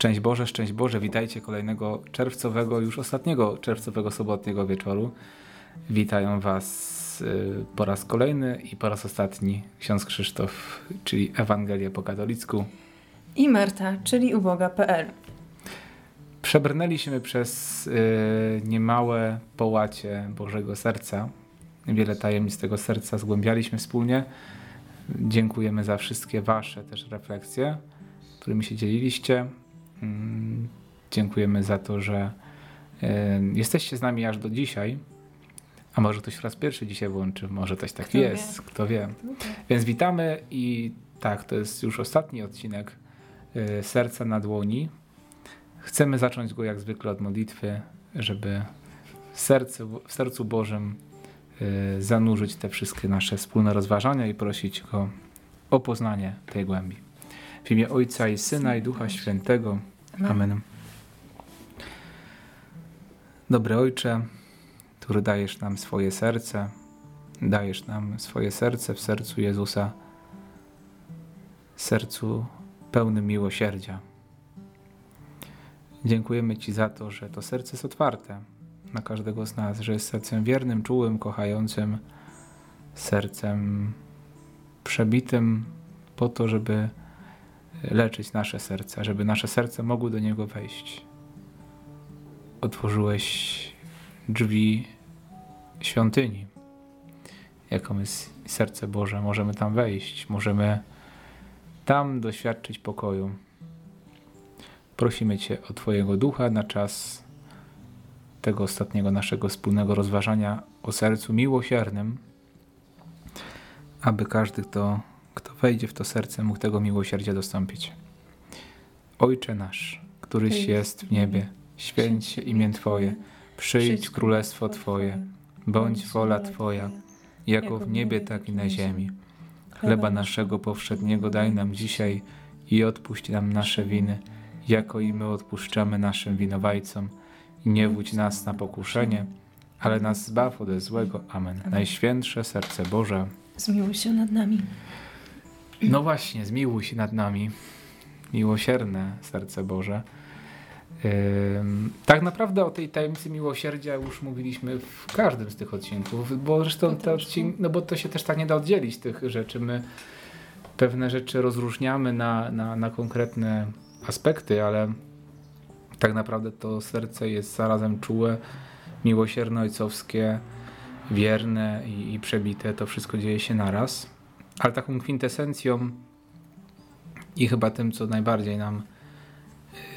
Szczęść Boże, szczęść Boże, witajcie kolejnego czerwcowego, już ostatniego czerwcowego sobotniego wieczoru. Witają Was y, po raz kolejny i po raz ostatni ksiądz Krzysztof, czyli Ewangelię po katolicku. I Marta, czyli uboga.pl. Przebrnęliśmy przez y, niemałe połacie Bożego Serca. Wiele tajemnic tego serca zgłębialiśmy wspólnie. Dziękujemy za wszystkie Wasze też refleksje, którymi się dzieliliście. Mm, dziękujemy za to, że jesteście z nami aż do dzisiaj. A może ktoś raz pierwszy dzisiaj włączy, może coś tak Kto jest, wie. kto wie. Więc witamy i tak, to jest już ostatni odcinek y, Serca na dłoni. Chcemy zacząć go jak zwykle od modlitwy, żeby w sercu, w sercu Bożym y, zanurzyć te wszystkie nasze wspólne rozważania i prosić Go o poznanie tej głębi. W imię Ojca i Syna i Ducha Świętego. Amen. Dobry Ojcze, który dajesz nam swoje serce, dajesz nam swoje serce w sercu Jezusa, sercu pełnym miłosierdzia. Dziękujemy Ci za to, że to serce jest otwarte na każdego z nas, że jest sercem wiernym, czułym, kochającym, sercem przebitym po to, żeby leczyć nasze serca, żeby nasze serce mogły do Niego wejść. Otworzyłeś drzwi świątyni, jaką jest serce Boże. Możemy tam wejść, możemy tam doświadczyć pokoju. Prosimy Cię o Twojego ducha na czas tego ostatniego naszego wspólnego rozważania o sercu miłosiernym, aby każdy, kto, kto wejdzie w to serce, mógł tego miłosierdzia dostąpić. Ojcze nasz, któryś jest w niebie, święć się imię Twoje, przyjdź królestwo Twoje, bądź wola Twoja, jako w niebie, tak i na ziemi. Chleba naszego powszedniego daj nam dzisiaj i odpuść nam nasze winy, jako i my odpuszczamy naszym winowajcom. I nie wódź nas na pokuszenie, ale nas zbaw ode złego. Amen. Najświętsze serce Boże. Zmiłuj się nad nami. No właśnie, zmiłuj się nad nami. Miłosierne serce Boże. Tak naprawdę o tej tajemnicy miłosierdzia już mówiliśmy w każdym z tych odcinków, bo zresztą te odcink, no bo to się też tak nie da oddzielić tych rzeczy. My pewne rzeczy rozróżniamy na, na, na konkretne aspekty, ale tak naprawdę to serce jest zarazem czułe, miłosierne, ojcowskie, wierne i, i przebite. To wszystko dzieje się naraz. Ale taką kwintesencją i chyba tym, co najbardziej nam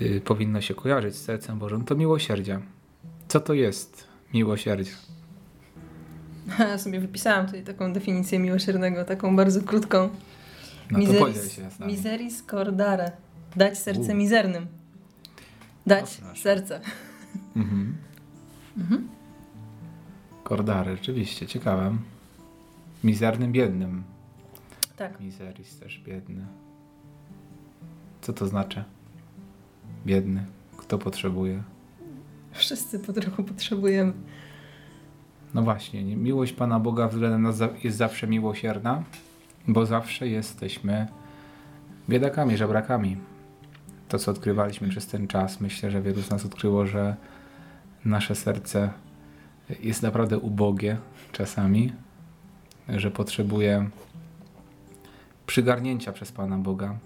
y, powinno się kojarzyć z sercem Bożym, to miłosierdzie. Co to jest miłosierdzie? Ja sobie wypisałam tutaj taką definicję miłosiernego, taką bardzo krótką. No to Miseris- nami. Miseris cordare. Dać serce U. mizernym. Dać O, serce. Mhm. Mhm. Kordary, rzeczywiście, ciekawe. Mizernym, biednym. Tak. Miseris też biedny. Co to znaczy? Biedny. Kto potrzebuje? Wszyscy po trochu potrzebujemy. No właśnie, nie- miłość Pana Boga względem nas jest zawsze miłosierna, bo zawsze jesteśmy biedakami, żebrakami. To, co odkrywaliśmy przez ten czas, myślę, że wielu z nas odkryło, że nasze serce jest naprawdę ubogie czasami, że potrzebuje przygarnięcia przez Pana Boga.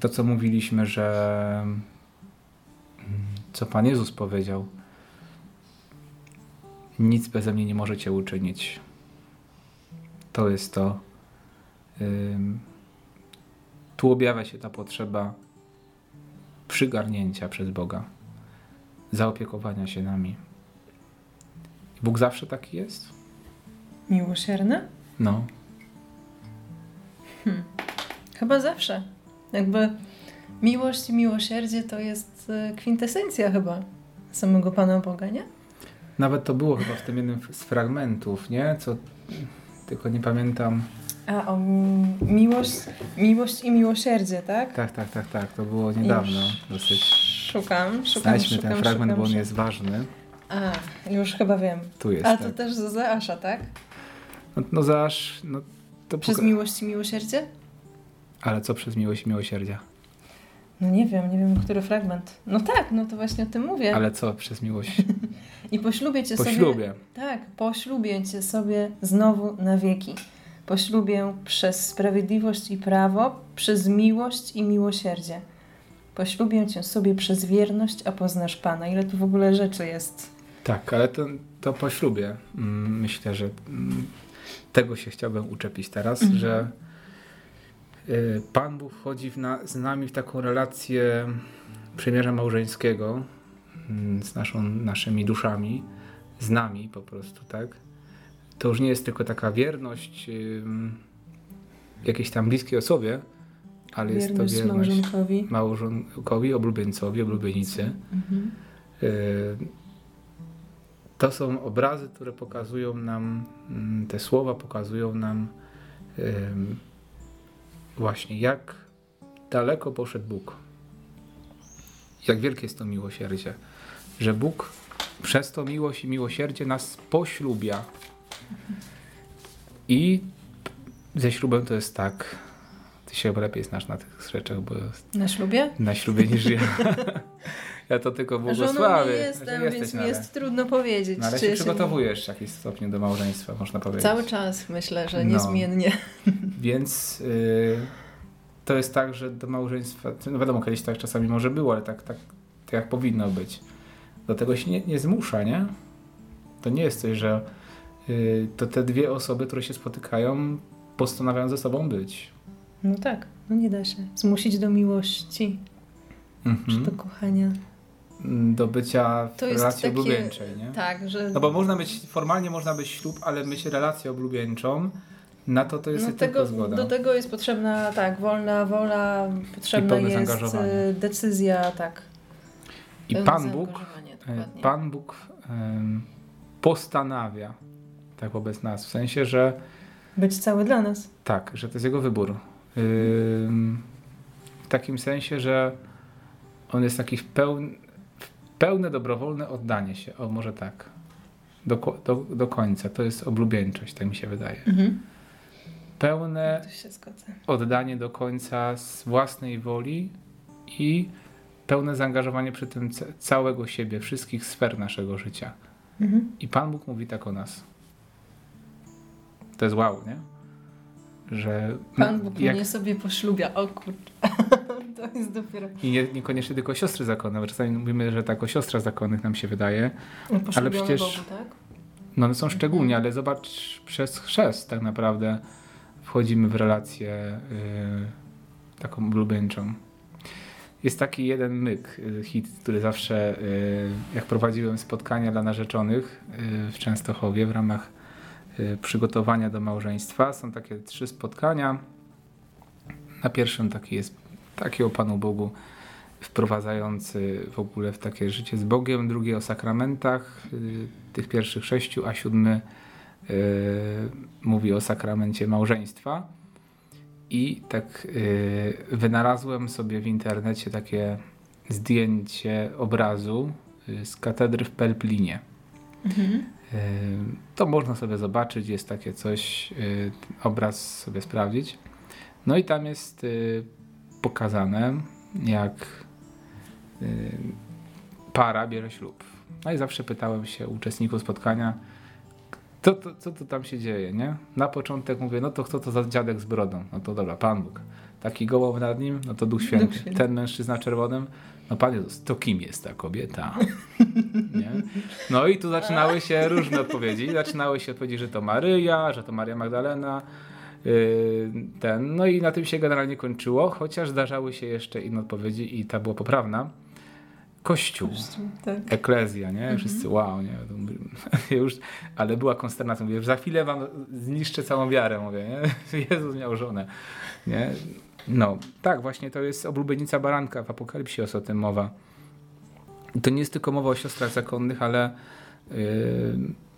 To, co mówiliśmy, że mm, co Pan Jezus powiedział, nic beze mnie nie możecie uczynić. To jest to. Tu objawia się ta potrzeba przygarnięcia przez Boga, zaopiekowania się nami. Bóg zawsze taki jest? Miłosierne? No, Chyba zawsze. Jakby miłość i miłosierdzie to jest e, kwintesencja chyba samego Pana Boga, nie? nawet to było chyba w tym jednym z fragmentów, nie? Co, tylko nie pamiętam. A o mi- miłość, miłość i miłosierdzie, tak? Tak, tak, tak, tak. To było niedawno Już dosyć. Szukam, szukam, Znajdźmy szukam, ten fragment, szukam, bo on szukam. jest ważny. A, już chyba wiem. Tu jest. A tak. to też Zozeasza, tak? No, no zaż, no to Przez poka- miłość i miłosierdzie? Ale co przez miłość i miłosierdzia? No nie wiem, nie wiem, który fragment. No tak, no to właśnie o tym mówię. Ale co przez miłość? I po ślubie cię Po sobie... ślubie. Tak, po ślubie cię sobie znowu na wieki. Po ślubie przez sprawiedliwość i prawo, przez miłość i miłosierdzie. Po ślubie cię sobie przez wierność, a poznasz Pana. Ile tu w ogóle rzeczy jest. Tak, ale to, to po ślubie. mm, Myślę, że mm, tego się chciałbym uczepić teraz, Mhm. że y, Pan Bóg wchodzi na, z nami w taką relację przymierza małżeńskiego mm, z naszą, naszymi duszami, z nami po prostu, tak? To już nie jest tylko taka wierność ym, jakiejś tam bliskiej osobie, ale jest to Wierność wierność małżonkowi. małżonkowi, oblubieńcowi, oblubienicy. Mhm. Y, To są obrazy, które pokazują nam, mm, te słowa pokazują nam właśnie jak daleko poszedł Bóg. Jak wielkie jest to miłosierdzie, że Bóg przez to miłość i miłosierdzie nas poślubia. I ze ślubem to jest tak, ty się lepiej znasz na tych rzeczach, bo Na ślubie? na ślubie niż ja. Ja to tylko Żoną nie błogosławię. jestem, jesteś, więc no mi jest trudno powiedzieć. No ale czy się przygotowujesz w jakimś stopniu do małżeństwa, można powiedzieć. Cały czas myślę, że No. niezmiennie. Więc y, to jest tak, że do małżeństwa, no wiadomo, kiedyś tak czasami może było, ale tak, tak, tak jak powinno być. Do tego się nie, nie zmusza, nie? To nie jest coś, że y, to te dwie osoby, które się spotykają, postanawiają ze sobą być. No tak, no nie da się. Zmusić do miłości, czy Mhm. do kochania. Do bycia w relacji takie- oblubieńczej, nie? Tak, że No bo można być, formalnie można być ślub, ale mieć relację oblubieńczą, na to to jest no tylko tego, zgoda. do tego jest potrzebna tak, wolna wola, potrzebna jest e, decyzja, tak. I pełne Pan Bóg, e, dokładnie. Pan Bóg em, postanawia tak wobec nas, w sensie, że Być cały dla nas. tak, że to jest Jego wybór. Ym, w takim sensie, że On jest taki w pełn, w pełne dobrowolne oddanie się, o może tak, do, do, do końca. To jest oblubieńczość, tak mi się wydaje. Mhm. Pełne się oddanie do końca z własnej woli i pełne zaangażowanie przy tym ca- całego siebie, wszystkich sfer naszego życia. Mhm. I Pan Bóg mówi tak o nas. To jest wow, nie? Że Pan Bóg jak, mnie sobie poślubia. O kurczę. jest dopiero... I nie, niekoniecznie tylko siostry zakonne, czasami mówimy, że tak o siostrach zakonnych nam się wydaje. Poślubiony przecież- Bogu, tak? No one są szczególnie, ale zobacz, przez chrzest tak naprawdę wchodzimy w relację y, taką ulubieńczą. Jest taki jeden myk, y, hit, który zawsze, y, jak prowadziłem spotkania dla narzeczonych y, w Częstochowie w ramach y, przygotowania do małżeństwa, są takie trzy spotkania. Na pierwszym taki jest taki o Panu Bogu wprowadzający w ogóle w takie życie z Bogiem, drugi o sakramentach, y, tych pierwszych sześciu, a siódmy y, mówi o sakramencie małżeństwa. I tak y, wynalazłem sobie w internecie takie zdjęcie obrazu y, z katedry w Pelplinie. Mhm. Y, To można sobie zobaczyć, jest takie coś, obraz sobie sprawdzić. No i tam jest pokazane, jak y, para bierze ślub. No i zawsze pytałem się uczestników spotkania, co to, co to tam się dzieje, nie? Na początek mówię, no to kto to za dziadek z brodą? No to dobra, Pan Bóg. Taki gołąb nad nim, no to Duch Święty. Duch Święty. Ten mężczyzna czerwonym, no Pan Jezus, to kim jest ta kobieta? Nie? No i tu zaczynały się różne odpowiedzi. Zaczynały się odpowiedzi, że to Maryja, że to Maria Magdalena. Yy, Ten. No i na tym się generalnie kończyło, chociaż zdarzały się jeszcze inne odpowiedzi i ta była poprawna. Kościół, Tak. eklezja, nie? Wszyscy wow, nie? Już, ale była konsternacja. Mówię, za chwilę wam zniszczę całą wiarę, mówię, nie? Jezus miał żonę, nie? No, tak, właśnie to jest oblubienica baranka, w Apokalipsie jest o tym mowa. I to nie jest tylko mowa o siostrach zakonnych, ale yy,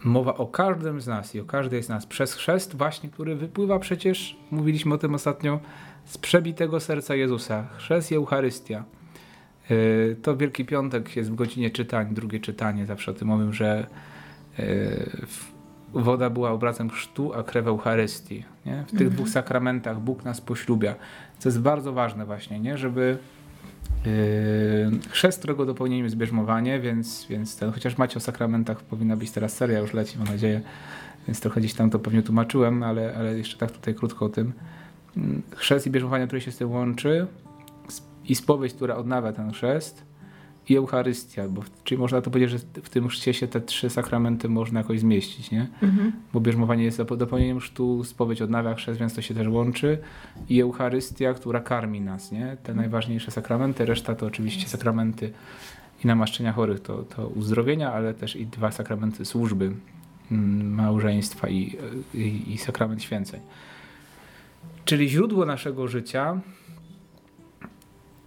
mowa o każdym z nas i o każdej z nas przez chrzest właśnie, który wypływa przecież, mówiliśmy o tym ostatnio, z przebitego serca Jezusa. Chrzest i Eucharystia. Yy, To Wielki Piątek jest w godzinie czytań, drugie czytanie, zawsze o tym mówię, że w- woda była obrazem chrztu, a krew Eucharystii. Nie? W tych Mhm. dwóch sakramentach Bóg nas poślubia. Co jest bardzo ważne właśnie, nie? żeby chrzest, którego dopełnieniem jest bierzmowanie, więc, więc ten, chociaż macie o sakramentach, powinna być teraz seria, już leci, mam nadzieję, więc trochę gdzieś tam to pewnie tłumaczyłem, ale, ale jeszcze tak tutaj krótko o tym. Yy, chrzest i bierzmowanie, które się z tym łączy i spowiedź, która odnawia ten chrzest i Eucharystia, bo, czyli można to powiedzieć, że w tym chrzcie się te trzy sakramenty można jakoś zmieścić, nie? Mhm. Bo bierzmowanie jest dopełnieniem chrztu, spowiedź odnawia chrzest, więc to się też łączy i Eucharystia, która karmi nas, nie? Te najważniejsze sakramenty, reszta to oczywiście sakramenty i namaszczenia chorych, to, to uzdrowienia, ale też i dwa sakramenty służby, mm, małżeństwa i, i, i sakrament święceń. Czyli źródło naszego życia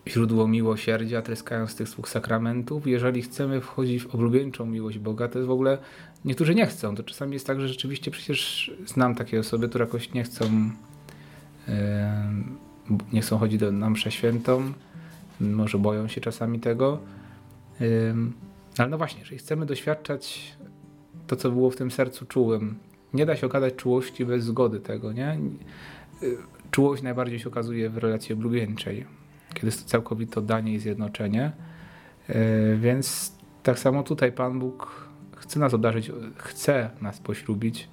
źródło miłosierdzia, tryskając tych dwóch sakramentów. Jeżeli chcemy wchodzić w oblubieńczą miłość Boga, to jest w ogóle, niektórzy nie chcą. To czasami jest tak, że rzeczywiście przecież znam takie osoby, które jakoś nie chcą, yy, nie chcą chodzić do, na mszę świętą, może boją się czasami tego. Yy, ale no właśnie, jeżeli chcemy doświadczać to, co było w tym sercu czułym, nie da się okazać czułości bez zgody tego, nie? Czułość najbardziej się okazuje w relacji oblubieńczej kiedy jest to całkowite oddanie i zjednoczenie. Więc tak samo tutaj Pan Bóg chce nas obdarzyć, chce nas poślubić,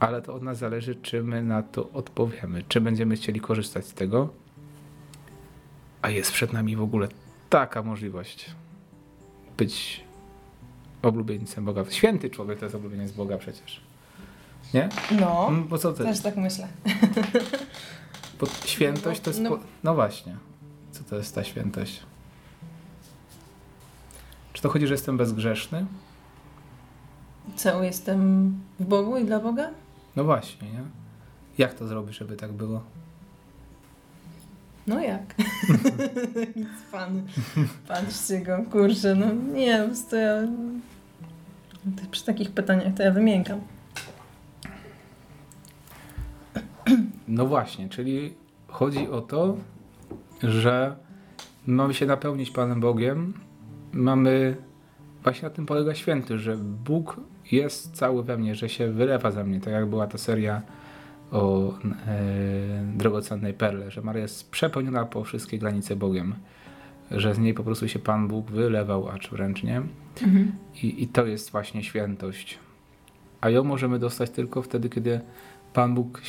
ale to od nas zależy, czy my na to odpowiemy, czy będziemy chcieli korzystać z tego. A jest przed nami w ogóle taka możliwość być oblubieńcem Boga. Święty człowiek to jest oblubieniec Boga przecież. Nie? No, Bo co to też tak myślę. Świętość to jest. No- po- No właśnie. Co to jest ta świętość? Czy to chodzi, że jestem bezgrzeszny? Co, jestem w Bogu i dla Boga? No właśnie, nie? Jak to zrobić, żeby tak było? No jak? Nic pan. Patrzcie go, kurczę, no nie, po prostu ja... Przy takich pytaniach to ja wymiękam. No właśnie, czyli chodzi o to, że mamy się napełnić Panem Bogiem. Mamy. Właśnie na tym polega święty, że Bóg jest cały we mnie, że się wylewa za mnie. Tak jak była ta seria o e, drogocennej perle, że Maria jest przepełniona po wszystkie granice Bogiem. Że z niej po prostu się Pan Bóg wylewał, acz wręcz nie. I, I to jest właśnie świętość. A ją możemy dostać tylko wtedy, kiedy Pan Bóg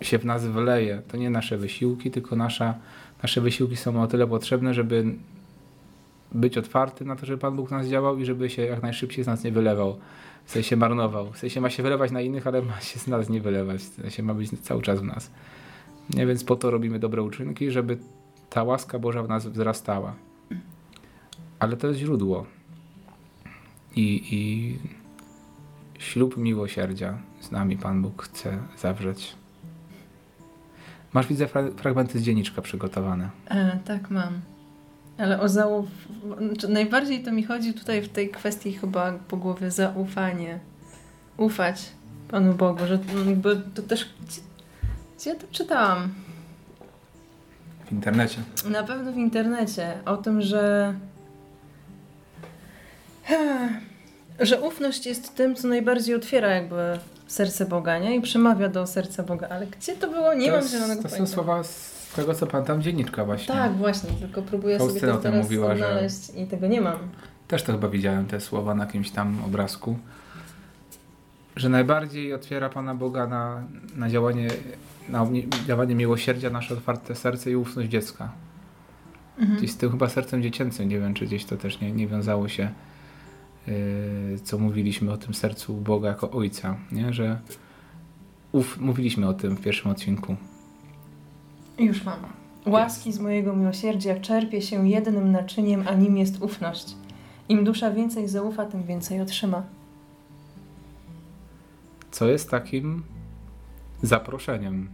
się, w nas wleje. To nie nasze wysiłki, tylko nasza, nasze wysiłki są o tyle potrzebne, żeby być otwarty na to, żeby Pan Bóg nas działał i żeby się jak najszybciej z nas nie wylewał. W sensie marnował. W sensie ma się wylewać na innych, ale ma się z nas nie wylewać. W sensie ma być cały czas w nas. Nie, więc po to robimy dobre uczynki, żeby ta łaska Boża w nas wzrastała. Ale to jest źródło. I, i ślub miłosierdzia z nami Pan Bóg chce zawrzeć. Masz, widzę, fra fragmenty z dzienniczka przygotowane. E, tak mam. Ale o zauf... znaczy, Najbardziej to mi chodzi tutaj w tej kwestii chyba po głowie zaufanie. Ufać Panu Bogu, że mm, jakby to też... Gdzie, gdzie ja to czytałam? W internecie. Na pewno w internecie o tym, że że ufność jest tym, co najbardziej otwiera jakby serce Boga, nie? I przemawia do serca Boga. Ale gdzie to było? Nie to mam zielonego To są pojęcia. słowa z tego, co pan dzienniczka właśnie. Tak, właśnie, tylko próbuję Faustyna sobie to teraz mówiła, że- odnaleźć i tego nie mam. Też to chyba widziałem te słowa na jakimś tam obrazku. Że najbardziej otwiera Pana Boga na, na działanie, na działanie miłosierdzia nasze otwarte serce i ufność dziecka. Mhm. Gdzieś z tym chyba sercem dziecięcym, nie wiem czy gdzieś to też nie, nie wiązało się, co mówiliśmy o tym sercu Boga jako Ojca, nie? że uf, mówiliśmy o tym w pierwszym odcinku. Już mam. Łaski z mojego miłosierdzia czerpie się jednym naczyniem, a nim jest ufność. Im dusza więcej zaufa, tym więcej otrzyma. Co jest takim zaproszeniem,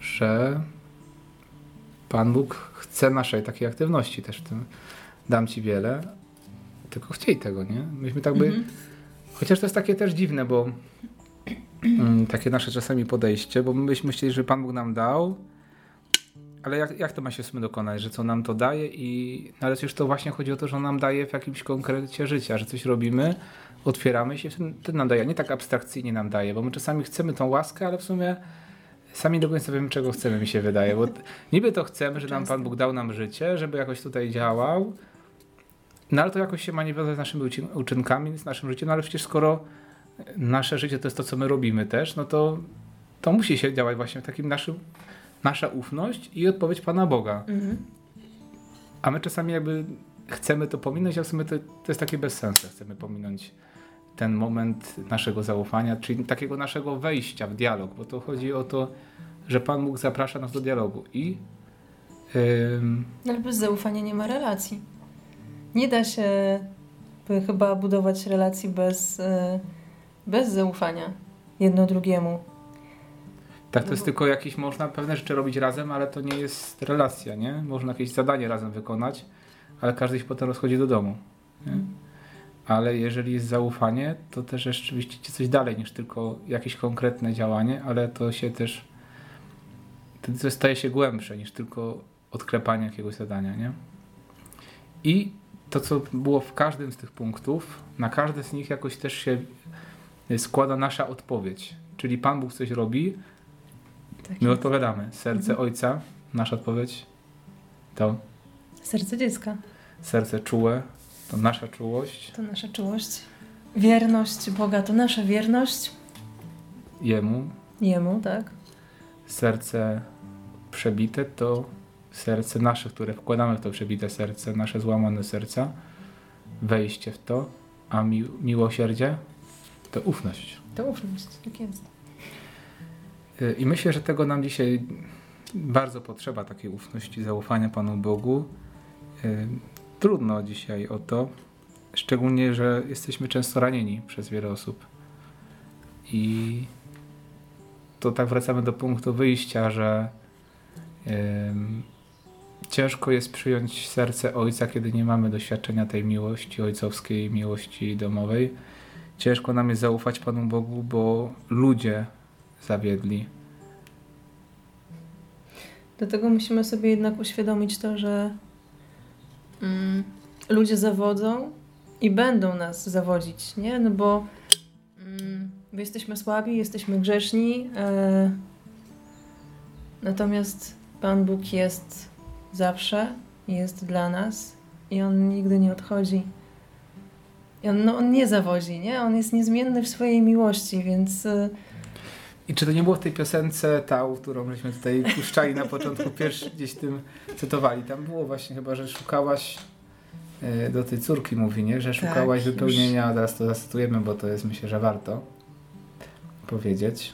że Pan Bóg chce naszej takiej aktywności też w tym. Dam Ci wiele, tylko chciej tego, nie? Myśmy tak by... Mhm. Chociaż to jest takie też dziwne, bo mm, takie nasze czasami podejście, bo my byśmy myśleli, że Pan Bóg nam dał, ale jak, jak to ma się w sumie dokonać, że co nam to daje i no ale już to właśnie chodzi o to, że on nam daje w jakimś konkrecie życia, że coś robimy, otwieramy się, ten, nam daje, nie tak abstrakcyjnie nam daje, bo my czasami chcemy tą łaskę, ale w sumie sami do końca wiemy, czego chcemy, mi się wydaje. Bo niby to chcemy, że nam. Pan Bóg dał nam życie, żeby jakoś tutaj działał, no ale to jakoś się ma nie wiązać z naszymi uczyn- uczynkami, z naszym życiem, no ale przecież skoro nasze życie to jest to, co my robimy też, no to, to musi się działać właśnie w takim naszym, nasza ufność i odpowiedź Pana Boga. Mhm. A my czasami jakby chcemy to pominąć, a w sumie to, to jest takie bez sensu. Chcemy pominąć ten moment naszego zaufania, czyli takiego naszego wejścia w dialog, bo to chodzi o to, że Pan Bóg zaprasza nas do dialogu i No ale bez zaufania nie ma relacji. Nie da się chyba budować relacji bez, e, bez zaufania jedno drugiemu. tak to jest tylko jakieś, można pewne rzeczy robić razem, ale to nie jest relacja, nie? Można jakieś zadanie razem wykonać, ale każdy się potem rozchodzi do domu. Nie? Ale jeżeli jest zaufanie, to też rzeczywiście idzie coś dalej niż tylko jakieś konkretne działanie, ale to się też wtedy to staje się głębsze niż tylko odklepanie jakiegoś zadania, nie? I to, co było w każdym z tych punktów, na każdy z nich jakoś też się składa nasza odpowiedź. Czyli Pan Bóg coś robi, Tak my odpowiadamy. Serce Mhm. Ojca, nasza odpowiedź to Serce dziecka serce czułe, to nasza czułość to nasza czułość. Wierność Boga to nasza wierność Jemu, Jemu, tak? serce przebite to serce nasze, które wkładamy w to przebite serce, nasze złamane serca, wejście w to, a mi miłosierdzie to ufność. To ufność, tak jest. Y, I myślę, że tego nam dzisiaj bardzo potrzeba, takiej ufności, zaufania Panu Bogu. Y, Trudno dzisiaj o to, szczególnie, że jesteśmy często ranieni przez wiele osób. I to tak wracamy do punktu wyjścia, że ciężko jest przyjąć serce Ojca, kiedy nie mamy doświadczenia tej miłości ojcowskiej, miłości domowej. Ciężko nam jest zaufać Panu Bogu, bo ludzie zawiedli. Dlatego musimy sobie jednak uświadomić to, że mm, ludzie zawodzą i będą nas zawodzić, nie? No bo mm, my jesteśmy słabi, jesteśmy grzeszni, e, natomiast Pan Bóg jest zawsze, jest dla nas i On nigdy nie odchodzi. I on, no, on nie zawodzi, nie? On jest niezmienny w swojej miłości, więc e, I czy to nie było w tej piosence Tał, którą żeśmy tutaj puszczali na początku, pierwszy gdzieś tym cytowali. Tam było właśnie chyba, że szukałaś e, do tej córki mówi, nie? Że szukałaś już. wypełnienia, teraz to zacytujemy, bo to jest myślę, że warto powiedzieć.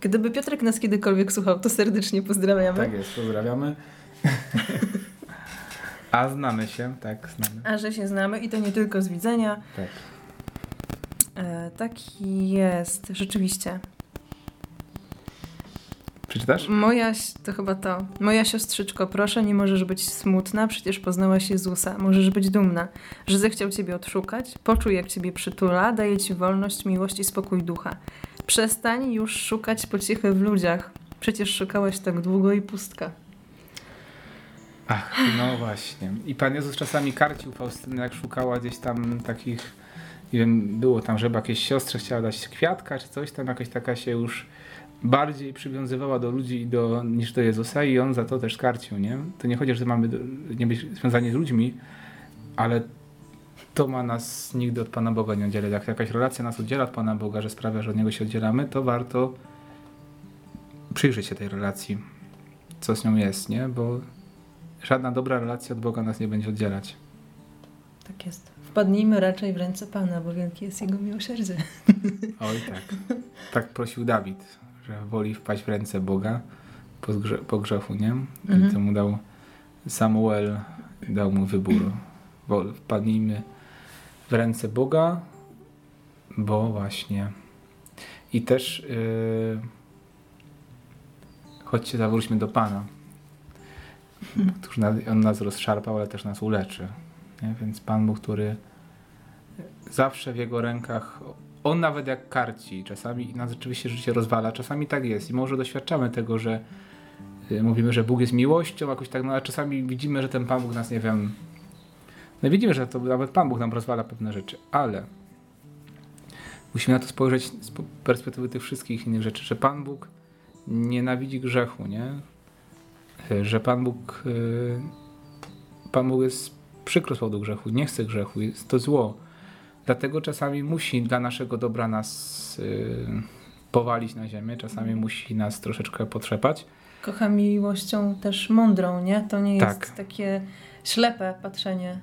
Gdyby Piotrek nas kiedykolwiek słuchał, to serdecznie pozdrawiamy. Tak jest, pozdrawiamy. A znamy się, tak, znamy. A że się znamy i to nie tylko z widzenia. Tak. E, tak jest, rzeczywiście. Przeczytasz? Moja, to chyba to. Moja siostrzyczko, proszę, nie możesz być smutna, przecież poznałaś Jezusa. Możesz być dumna, że zechciał ciebie odszukać. Poczuj, jak ciebie przytula, daje ci wolność, miłość i spokój ducha. Przestań już szukać pociechy w ludziach. Przecież szukałaś tak długo i pustka. Ach, no właśnie. I Pan Jezus czasami karcił Faustynę, jak szukała gdzieś tam takich, nie wiem, było tam, żeby jakieś siostrze chciała dać kwiatka czy coś tam, jakaś taka się już bardziej przywiązywała do ludzi do, niż do Jezusa i On za to też karcił, nie? To nie chodzi, że mamy nie być związani z ludźmi, ale to ma nas nigdy od Pana Boga nie oddzielać. Jak jakaś relacja nas oddziela od Pana Boga, że sprawia, że od Niego się oddzielamy, to warto przyjrzeć się tej relacji, co z nią jest, nie? Bo żadna dobra relacja od Boga nas nie będzie oddzielać. Tak jest. Wpadnijmy raczej w ręce Pana, bo wielkie jest Jego miłosierdzie. Oj tak. Tak prosił Dawid, że woli wpaść w ręce Boga po, grze, po grzechu, nie? Mhm. I to mu dał Samuel, dał mu wybór. Wpadnijmy w ręce Boga, bo właśnie i też yy, chodźcie, zawróćmy do Pana. On nas rozszarpał, ale też nas uleczy. Nie? Więc Pan Bóg, który zawsze w Jego rękach, On nawet jak karci, czasami nas rzeczywiście życie rozwala, czasami tak jest i może doświadczamy tego, że y, mówimy, że Bóg jest miłością, jakoś tak, no a czasami widzimy, że ten Pan Bóg nas, nie wiem, no widzimy, że to nawet Pan Bóg nam rozwala pewne rzeczy, ale musimy na to spojrzeć z perspektywy tych wszystkich innych rzeczy, że Pan Bóg nienawidzi grzechu, nie? Że Pan Bóg, y, Pan Bóg jest przykro z powodu grzechu, nie chce grzechu, jest to zło. Dlatego czasami musi dla naszego dobra nas y, powalić na ziemię, czasami musi nas troszeczkę potrzepać. Kocha miłością też mądrą, nie? To nie jest Tak. takie ślepe patrzenie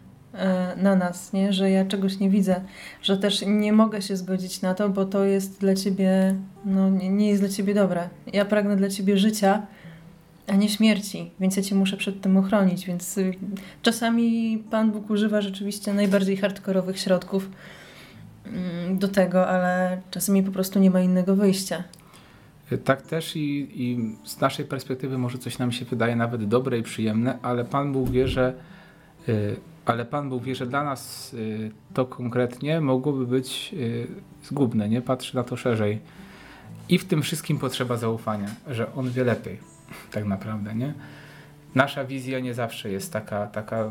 na nas, nie? Że ja czegoś nie widzę, że też nie mogę się zgodzić na to, bo to jest dla ciebie, no nie, jest dla ciebie dobre. Ja pragnę dla ciebie życia, a nie śmierci, więc ja cię muszę przed tym ochronić, więc y, czasami Pan Bóg używa rzeczywiście najbardziej hardkorowych środków mm, do tego, ale czasami po prostu nie ma innego wyjścia. Tak też i, i z naszej perspektywy może coś nam się wydaje nawet dobre i przyjemne, ale Pan Bóg wie, że y, ale Pan Bóg wie, że dla nas y, to konkretnie mogłoby być y, zgubne, nie? Patrzy na to szerzej. I w tym wszystkim potrzeba zaufania, że On wie lepiej, tak naprawdę, nie? Nasza wizja nie zawsze jest taka, taka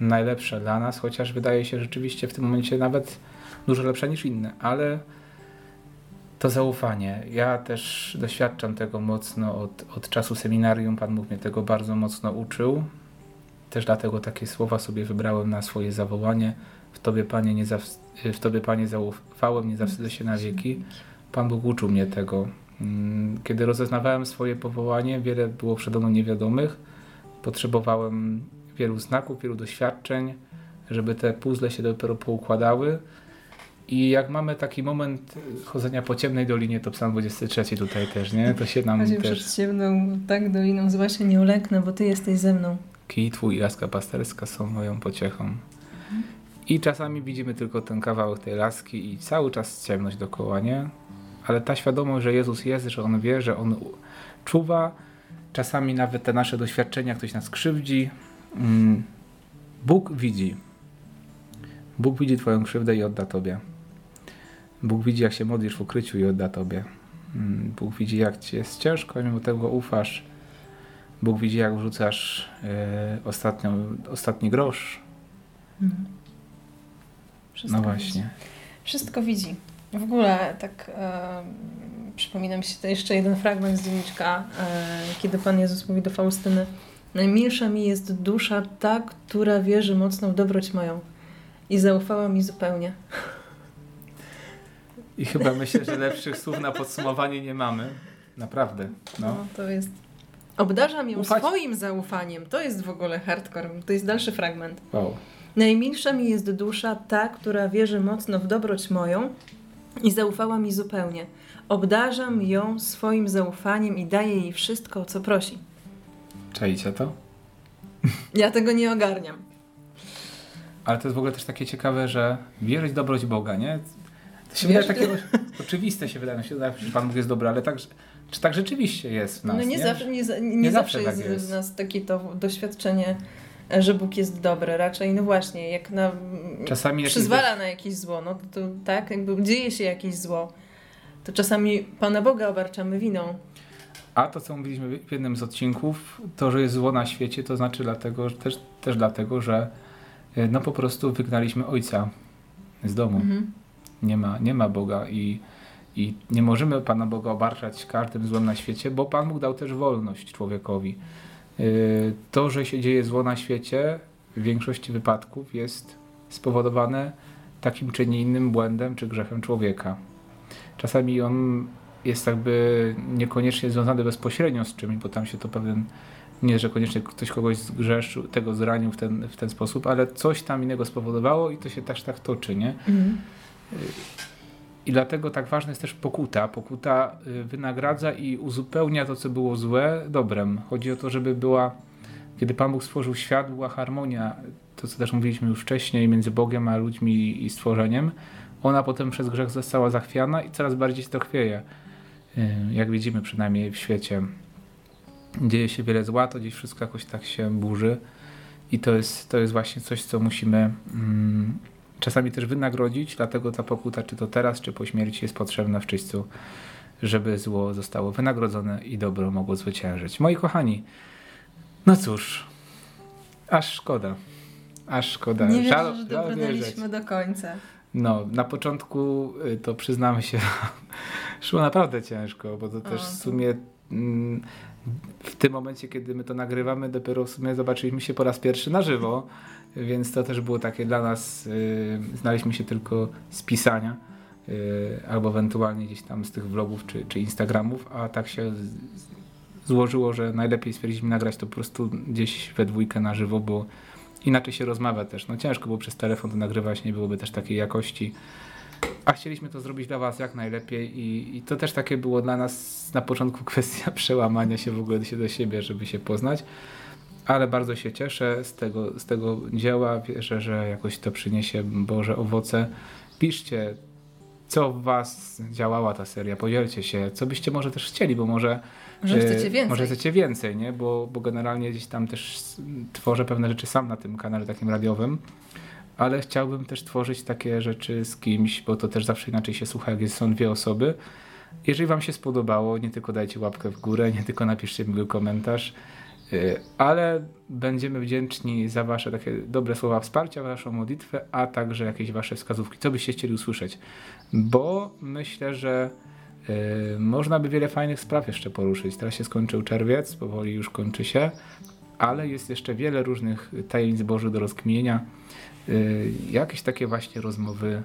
najlepsza dla nas, chociaż wydaje się rzeczywiście w tym momencie nawet dużo lepsza niż inne, ale to zaufanie. Ja też doświadczam tego mocno od, od czasu seminarium. Pan Bóg mnie tego bardzo mocno uczył. Też dlatego takie słowa sobie wybrałem na swoje zawołanie. W Tobie, Panie, nie zaw... w tobie, Panie zaufałem, nie zawstydzę się na wieki. Pan Bóg uczył mnie tego. Mm, Kiedy rozeznawałem swoje powołanie, wiele było przede mną niewiadomych. Potrzebowałem wielu znaków, wielu doświadczeń, żeby te puzzle się dopiero poukładały. I jak mamy taki moment chodzenia po ciemnej dolinie, to psalm 23 tutaj też, nie? To się nam Chodzę też... przed ciemną tak doliną, zła się nie uleknę, bo Ty jesteś ze mną. Kij Twój i laska pasterska są moją pociechą. I czasami widzimy tylko ten kawałek tej laski i cały czas ciemność dookoła, nie? Ale ta świadomość, że Jezus jest, że On wie, że On czuwa, czasami nawet te nasze doświadczenia, ktoś nas krzywdzi. Mm, Bóg widzi. Bóg widzi Twoją krzywdę i odda Tobie. Bóg widzi, jak się modlisz w ukryciu i odda Tobie. Mm, Bóg widzi, jak Ci jest ciężko, mimo tego ufasz. Bóg widzi, jak wrzucasz e, ostatnią, ostatni grosz. Wszystko No właśnie. Widzi. Wszystko widzi. W ogóle tak e, przypomina mi się to jeszcze jeden fragment z dzienniczka, e, kiedy Pan Jezus mówi do Faustyny Najmilsza mi jest dusza ta, która wierzy mocno w dobroć moją i zaufała mi zupełnie. I chyba myślę, że lepszych słów na podsumowanie nie mamy. Naprawdę. No. No. to jest... Obdarzam ją Ufać- swoim zaufaniem. To jest w ogóle hardcore. To jest dalszy fragment. Wow. Najmilsza mi jest dusza ta, która wierzy mocno w dobroć moją i zaufała mi zupełnie. Obdarzam ją swoim zaufaniem i daję jej wszystko, o co prosi. Czajcie to? Ja tego nie ogarniam. Ale to jest w ogóle też takie ciekawe, że wierzyć w dobroć Boga, nie? To się wydaje Wiesz, takie oczywiste się wydaje, no się wydaje, że Pan Bóg jest dobry, ale tak, czy tak rzeczywiście jest w nas, no nie, nie? zawsze, nie, nie, nie zawsze zawsze jest, tak jest. w nas takie to doświadczenie, że Bóg jest dobry. Raczej, no właśnie, jak na, Czasami przyzwala na jakieś zło, no to, to tak, jakby dzieje się jakieś zło, to czasami Pana Boga obarczamy winą. A to, co mówiliśmy w jednym z odcinków, to, że jest zło na świecie, to znaczy dlatego, też, też dlatego, że e, no po prostu wygnaliśmy Ojca z domu. Mhm. Nie ma, nie ma Boga i, i nie możemy Pana Boga obarczać każdym złem na świecie, bo Pan Bóg dał też wolność człowiekowi. Yy, To, że się dzieje zło na świecie, w większości wypadków jest spowodowane takim czy nie innym błędem czy grzechem człowieka. Czasami on jest jakby niekoniecznie związany bezpośrednio z czymś, bo tam się to pewien, nie że koniecznie ktoś kogoś zgrzeszył, tego zranił w ten, w ten sposób, ale coś tam innego spowodowało i to się też tak toczy, nie? Mhm. I dlatego tak ważna jest też pokuta. Pokuta y, wynagradza i uzupełnia to, co było złe, dobrem. Chodzi o to, żeby była, kiedy Pan Bóg stworzył świat, była harmonia, to co też mówiliśmy już wcześniej, między Bogiem a ludźmi i stworzeniem. Ona potem przez grzech została zachwiana i coraz bardziej się to chwieje. Y, Jak widzimy przynajmniej w świecie. Dzieje się wiele zła, to gdzieś wszystko jakoś tak się burzy. I to jest, to jest właśnie coś, co musimy mm, czasami też wynagrodzić, dlatego ta pokuta, czy to teraz, czy po śmierci, jest potrzebna w czyśćcu, żeby zło zostało wynagrodzone i dobro mogło zwyciężyć. Moi kochani, no cóż, aż szkoda. Aż szkoda. Nie wierzę, Żal- że dobrnęliśmy do końca. No, na początku y, to przyznamy się, szło naprawdę ciężko, bo to też w sumie mm, w tym momencie, kiedy my to nagrywamy, dopiero w sumie zobaczyliśmy się po raz pierwszy na żywo, więc to też było takie dla nas, y, znaliśmy się tylko z pisania y, albo ewentualnie gdzieś tam z tych vlogów czy, czy Instagramów, a tak się z- złożyło, że najlepiej stwierdziliśmy nagrać to po prostu gdzieś we dwójkę na żywo, bo inaczej się rozmawia też. No ciężko było przez telefon to nagrywać, nie byłoby też takiej jakości. A chcieliśmy to zrobić dla Was jak najlepiej i, i to też takie było dla nas na początku kwestia przełamania się w ogóle do siebie, żeby się poznać. Ale bardzo się cieszę z tego, z tego dzieła. Wierzę, że jakoś to przyniesie Boże owoce. Piszcie, co w Was działała ta seria. Podzielcie się, co byście może też chcieli, bo może Może e, chcecie więcej. Może chcecie więcej, nie? Bo, bo generalnie gdzieś tam też tworzę pewne rzeczy sam na tym kanale takim radiowym, ale chciałbym też tworzyć takie rzeczy z kimś, bo to też zawsze inaczej się słucha, jak jest, są dwie osoby. Jeżeli Wam się spodobało, nie tylko dajcie łapkę w górę, nie tylko napiszcie miły komentarz, ale będziemy wdzięczni za Wasze takie dobre słowa wsparcia, Waszą modlitwę, a także jakieś Wasze wskazówki, co byście chcieli usłyszeć. Bo myślę, że y, można by wiele fajnych spraw jeszcze poruszyć. Teraz się skończył czerwiec, powoli już kończy się, ale jest jeszcze wiele różnych tajemnic Bożych do rozkminienia. Y, jakieś takie właśnie rozmowy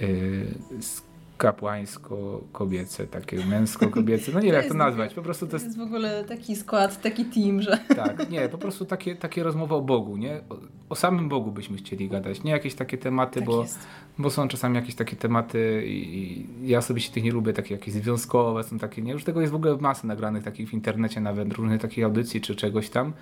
y, z kapłańsko-kobiece, takie męsko-kobiece, no nie wiem jak to nazwać, po prostu to To jest jest w ogóle taki skład, taki team, że tak, nie, po prostu takie, takie rozmowy o Bogu, nie? O, o samym Bogu byśmy chcieli gadać, nie jakieś takie tematy, tak bo, jest. bo są czasami jakieś takie tematy i, i ja osobiście tych nie lubię, takie jakieś związkowe, są takie, nie? Już tego jest w ogóle masę nagranych takich w internecie nawet, różnych takich audycji czy czegoś tam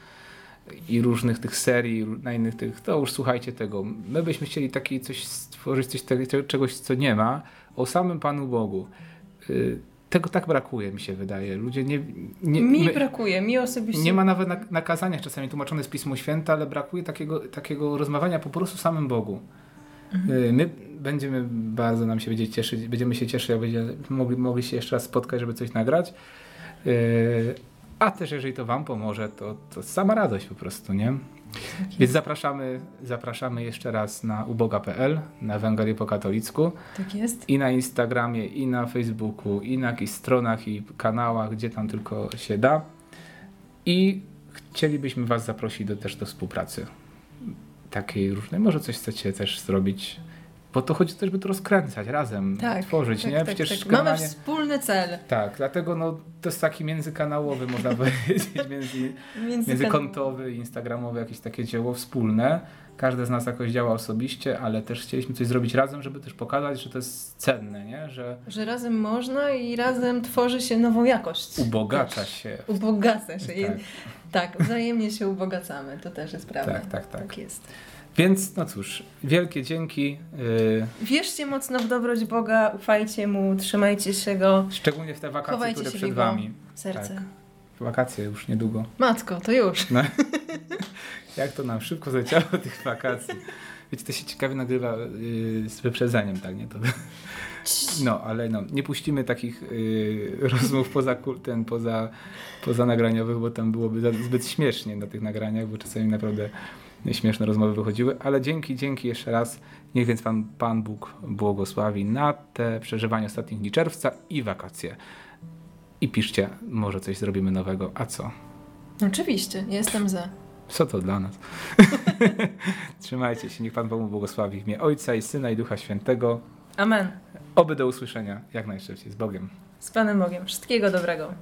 i różnych tych serii, na innych tych, to już słuchajcie tego. My byśmy chcieli taki coś stworzyć, coś czegoś, co nie ma, o samym Panu Bogu. Y, Tego tak brakuje, mi się wydaje. Ludzie nie... nie mi my- brakuje, mi osobiście. nie ma nawet na, na kazaniach czasami tłumaczone z Pismo Święte, ale brakuje takiego, takiego rozmawiania po prostu o samym Bogu. Y, My będziemy bardzo nam się będzie cieszyć, będziemy się cieszyć, jak będziemy mogli, mogli się jeszcze raz spotkać, żeby coś nagrać. A też jeżeli to Wam pomoże, to, to sama radość po prostu, nie? Więc zapraszamy, zapraszamy jeszcze raz na uboga.pl, na Ewangelię po katolicku Tak jest. i na Instagramie, i na Facebooku, i na jakichś stronach i kanałach, gdzie tam tylko się da. I chcielibyśmy Was zaprosić do, też do współpracy takiej różnej. Może coś chcecie też zrobić, bo to chodzi też, by to rozkręcać razem, Tak. tworzyć, tak, nie? Tak, Przecież tak. Mamy generalnie- wspólny cel. Tak, dlatego no, to jest taki międzykanałowy, można powiedzieć, między, Między międzykontowy, instagramowy, jakieś takie dzieło wspólne. Każdy z nas jakoś działa osobiście, ale też chcieliśmy coś zrobić razem, żeby też pokazać, że to jest cenne, nie? że Że razem można i razem tworzy się nową jakość. ubogacza się. Ubogaca się. Tak. Tak, wzajemnie się ubogacamy. To też jest prawda. Tak, tak, tak. Tak jest. Więc no cóż, wielkie dzięki. Yy, Wierzcie mocno w dobroć Boga, ufajcie Mu, trzymajcie się Go. szczególnie w te wakacje, Chowajcie które przed Wami. Serce. Tak. Wakacje już niedługo. Matko, to już. No. Jak to nam szybko zleciało tych wakacji. Wiecie, to się ciekawie nagrywa yy, z wyprzedzeniem, tak, nie? To... No, ale no, nie puścimy takich yy, rozmów poza, ten, poza, poza nagraniowych, bo tam byłoby zbyt śmiesznie na tych nagraniach, bo czasami naprawdę śmieszne rozmowy wychodziły, ale dzięki, dzięki jeszcze raz. Niech więc Pan, Pan Bóg błogosławi na te przeżywania ostatnich dni czerwca i wakacje. I piszcie, może coś zrobimy nowego. A co? Oczywiście, jestem za. Co to dla nas? Trzymajcie się, niech Pan Bogu błogosławi w imię Ojca i Syna i Ducha Świętego. Amen. Oby do usłyszenia jak najszybciej. Z Bogiem. Z Panem Bogiem. Wszystkiego dobrego.